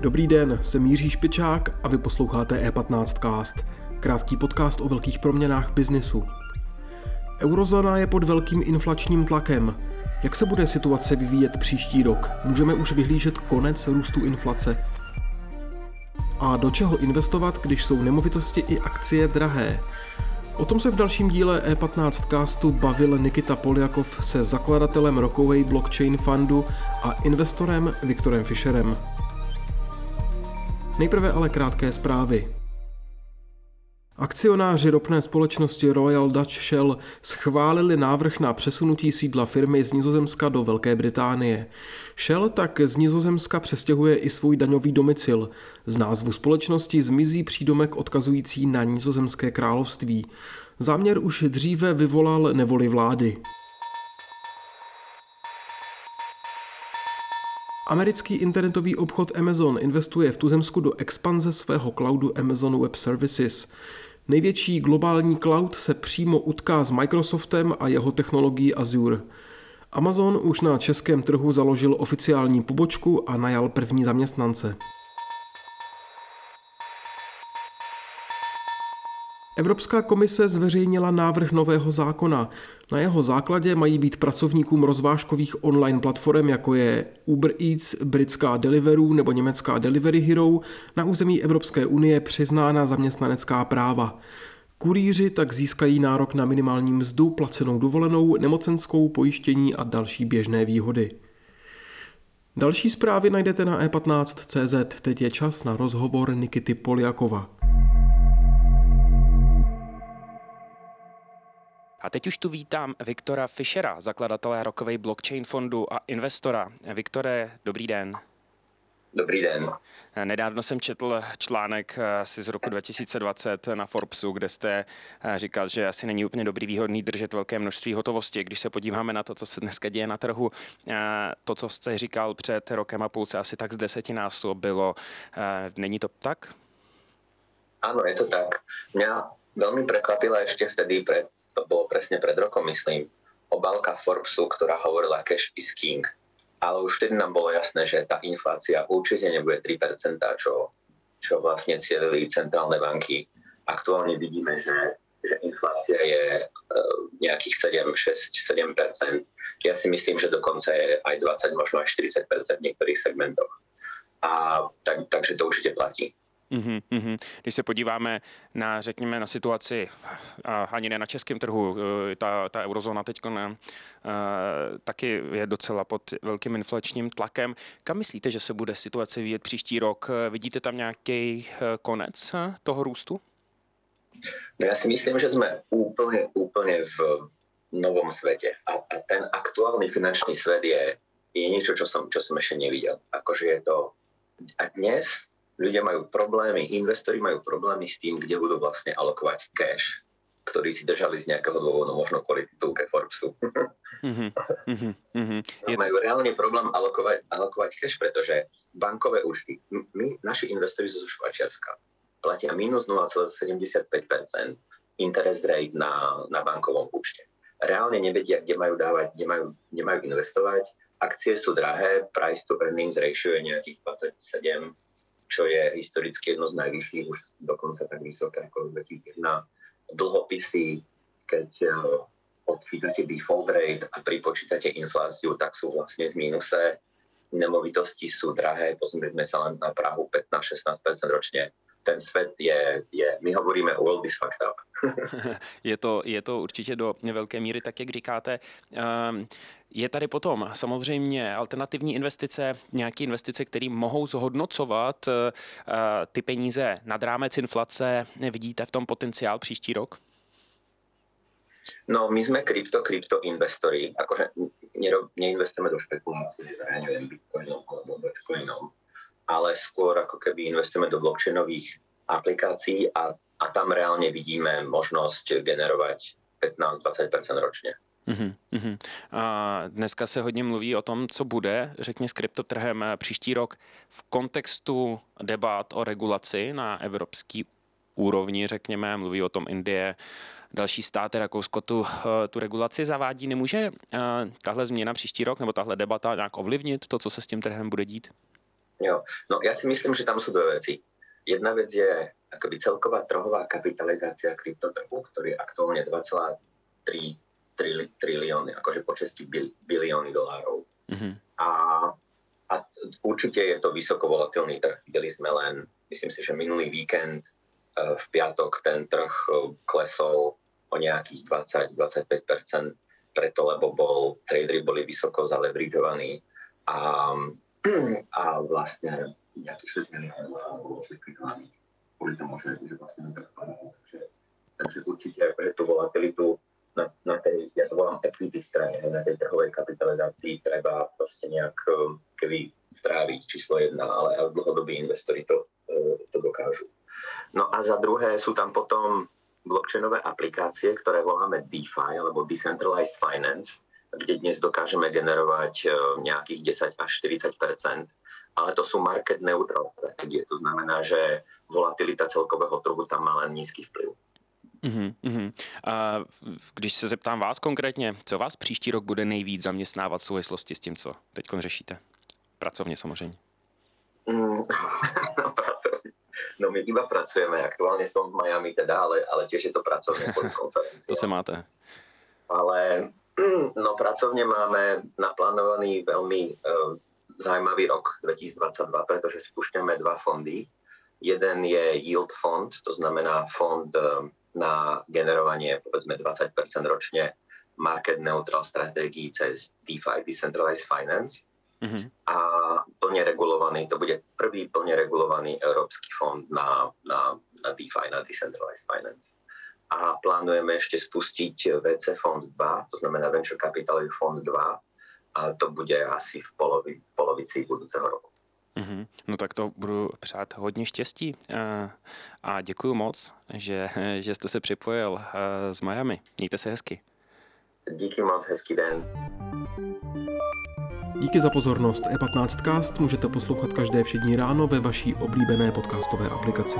Dobrý den, jsem Jiří Špičák a vy posloucháte E15 Cast, krátký podcast o velkých proměnách biznisu. Eurozóna je pod velkým inflačním tlakem. Jak se bude situace vyvíjet příští rok? Můžeme už vyhlížet konec růstu inflace? A do čeho investovat, když jsou nemovitosti i akcie drahé? O tom se v dalším díle E15 castu bavil Nikita Poljakov se zakladatelem rokovej blockchain fundu a investorem Viktorem Fischerem. Nejprve ale krátké zprávy. Akcionáři ropné společnosti Royal Dutch Shell schválili návrh na přesunutí sídla firmy z Nizozemska do Velké Británie. Shell tak z Nizozemska přestěhuje i svůj daňový domicil. Z názvu společnosti zmizí přídomek odkazující na Nizozemské království. Záměr už dříve vyvolal nevoli vlády. Americký internetový obchod Amazon investuje v tuzemsku do expanze svého cloudu Amazon Web Services. Největší globální cloud se přímo utká s Microsoftem a jeho technologií Azure. Amazon už na českém trhu založil oficiální pobočku a najal první zaměstnance. Evropská komise zveřejnila návrh nového zákona. Na jeho základě mají být pracovníkům rozvážkových online platform, jako je Uber Eats, britská Deliveroo nebo německá Delivery Hero, na území Evropské unie přiznána zaměstnanecká práva. Kurýři tak získají nárok na minimální mzdu, placenou dovolenou, nemocenskou, pojištění a další běžné výhody. Další zprávy najdete na e15.cz. Teď je čas na rozhovor Nikity Poliakova. A teď už tu vítám Viktora Fischera, zakladatele rokovej blockchain fondu a investora. Viktore, dobrý den. Dobrý den. Nedávno jsem četl článek eh, asi z roku 2020 na Forbesu, kde jste eh, říkal, že asi není úplně dobrý výhodný držet velké množství hotovosti. Když se podíváme na to, co se dneska děje na trhu, eh, to, co jste říkal před rokem a půl, se asi tak z desetinásob bylo. Není to tak? Áno, je to tak. Mňa veľmi prekvapila ešte vtedy, pred, to bolo presne pred rokom, myslím, obálka Forbesu, ktorá hovorila cash is king. Ale už vtedy nám bolo jasné, že tá inflácia určite nebude 3%, čo, čo vlastne cielili centrálne banky. Aktuálne vidíme, že, že inflácia je uh, nejakých 7, 6, 7%. Ja si myslím, že dokonca je aj 20, možno aj 40% v niektorých segmentoch. A tak, takže to určite platí. Mm-hmm. Když se podíváme na, řekněme, na situaci, a ani ne na českém trhu, eh, ta, ta eurozóna teď ne, eh, taky je docela pod velkým inflačním tlakem. Kam myslíte, že se bude situace vyvíjet příští rok? Vidíte tam nějaký eh, konec toho růstu? No ja si myslím, že sme úplne, úplne v novom svete. A, a ten aktuálny finančný svet je, je niečo, čo som, čo som ešte nevidel. Akože je to... A dnes ľudia majú problémy, investori majú problémy s tým, kde budú vlastne alokovať cash, ktorý si držali z nejakého dôvodu, možno kvôli titulke Forbesu. Mm-hmm, mm-hmm. Je... Majú reálne problém alokovať, alokovať cash, pretože bankové účty, my, naši investori sú zo Švajčiarska, platia minus 0,75% interest rate na, na bankovom účte. Reálne nevedia, kde majú dávať, kde majú, kde majú investovať. Akcie sú drahé, price to earnings ratio je nejakých 27, čo je historicky jedno z najvyšších, už dokonca tak vysoké ako 2001. Dlhopisy, keď eh, odfítate default rate a pripočítate infláciu, tak sú vlastne v mínuse. Nemovitosti sú drahé, pozrieme sa len na Prahu 15-16% ročne ten svět je, je, my hovoríme world is fucked up. je, to, je to určitě do velké míry tak, jak říkáte. Um, je tady potom samozřejmě alternativní investice, nějaké investice, které mohou zhodnocovat uh, ty peníze nad rámec inflace. Vidíte v tom potenciál příští rok? No, my sme krypto, krypto investori. Akože neinvestujeme do špekulácií neviem, bitcoinom alebo dogecoinom ale skôr ako keby investujeme do blockchainových aplikácií a, a tam reálne vidíme možnosť generovať 15-20% ročně. Uh-huh, A dneska se hodně mluví o tom, co bude, řekně s kryptotrhem příští rok v kontextu debat o regulaci na evropský úrovni, řekněme, mluví o tom Indie, další státy, Rakousko, tu, tu regulaci zavádí. Nemůže tahle změna příští rok nebo tahle debata nějak ovlivnit to, co se s tím trhem bude dít? Jo, no já si myslím, že tam jsou dvě věci. Jedna věc je akoby celková trhová kapitalizácia kryptotrhu, ktorý je aktuálne 2,3 trilióny, akože po česky bilióny dolárov. Mm-hmm. A, a určite je to vysoko volatilný trh. Videli sme len, myslím si, že minulý víkend uh, v piatok ten trh uh, klesol o nejakých 20-25%, preto lebo bol, tradery boli vysoko zalevridžovaní a, a vlastne nejakých 6 miliónov bolo zlikvidovaných kvôli tomu, že, že vlastne ten trh. Takže, takže určite pre tú volatilitu na, na tej, ja to volám equity strane, na tej trhovej kapitalizácii treba proste nejak um, keby stráviť číslo jedna, ale aj dlhodobí investori to, uh, to dokážu. No a za druhé sú tam potom blockchainové aplikácie, ktoré voláme DeFi alebo Decentralized Finance, kde dnes dokážeme generovať uh, nejakých 10 až 40% ale to sú market neutral strategie. To znamená, že volatilita celkového trhu tam má len nízky vplyv. Uhum, uhum. A když se zeptám vás konkrétně, co vás příští rok bude nejvíc zaměstnávat v souvislosti s tím, co teď řešíte? Pracovně samozřejmě. Mm, no my iba pracujeme, aktuálně som v Miami teda, ale, ale tiež je to pracovně pod konferencií. to se máte. Ale no pracovně máme naplánovaný velmi uh, zaujímavý rok 2022, pretože spúšťame dva fondy. Jeden je Yield fond, to znamená fond uh, na generovanie povedzme 20% ročne market neutral stratégií cez DeFi, Decentralized Finance. Mm-hmm. A plne regulovaný, to bude prvý plne regulovaný európsky fond na, na, na DeFi, na Decentralized Finance. A plánujeme ešte spustiť VC Fond 2, to znamená Venture Capital Fond 2, a to bude asi v, polovi, v polovici budúceho roku. Mm-hmm. No tak to budu přát hodně štěstí a děkuji moc, že, že jste se připojil z Miami. Mějte se hezky. Díky moc, hezký den. Díky za pozornost. E15cast můžete poslouchat každé všední ráno ve vaší oblíbené podcastové aplikaci.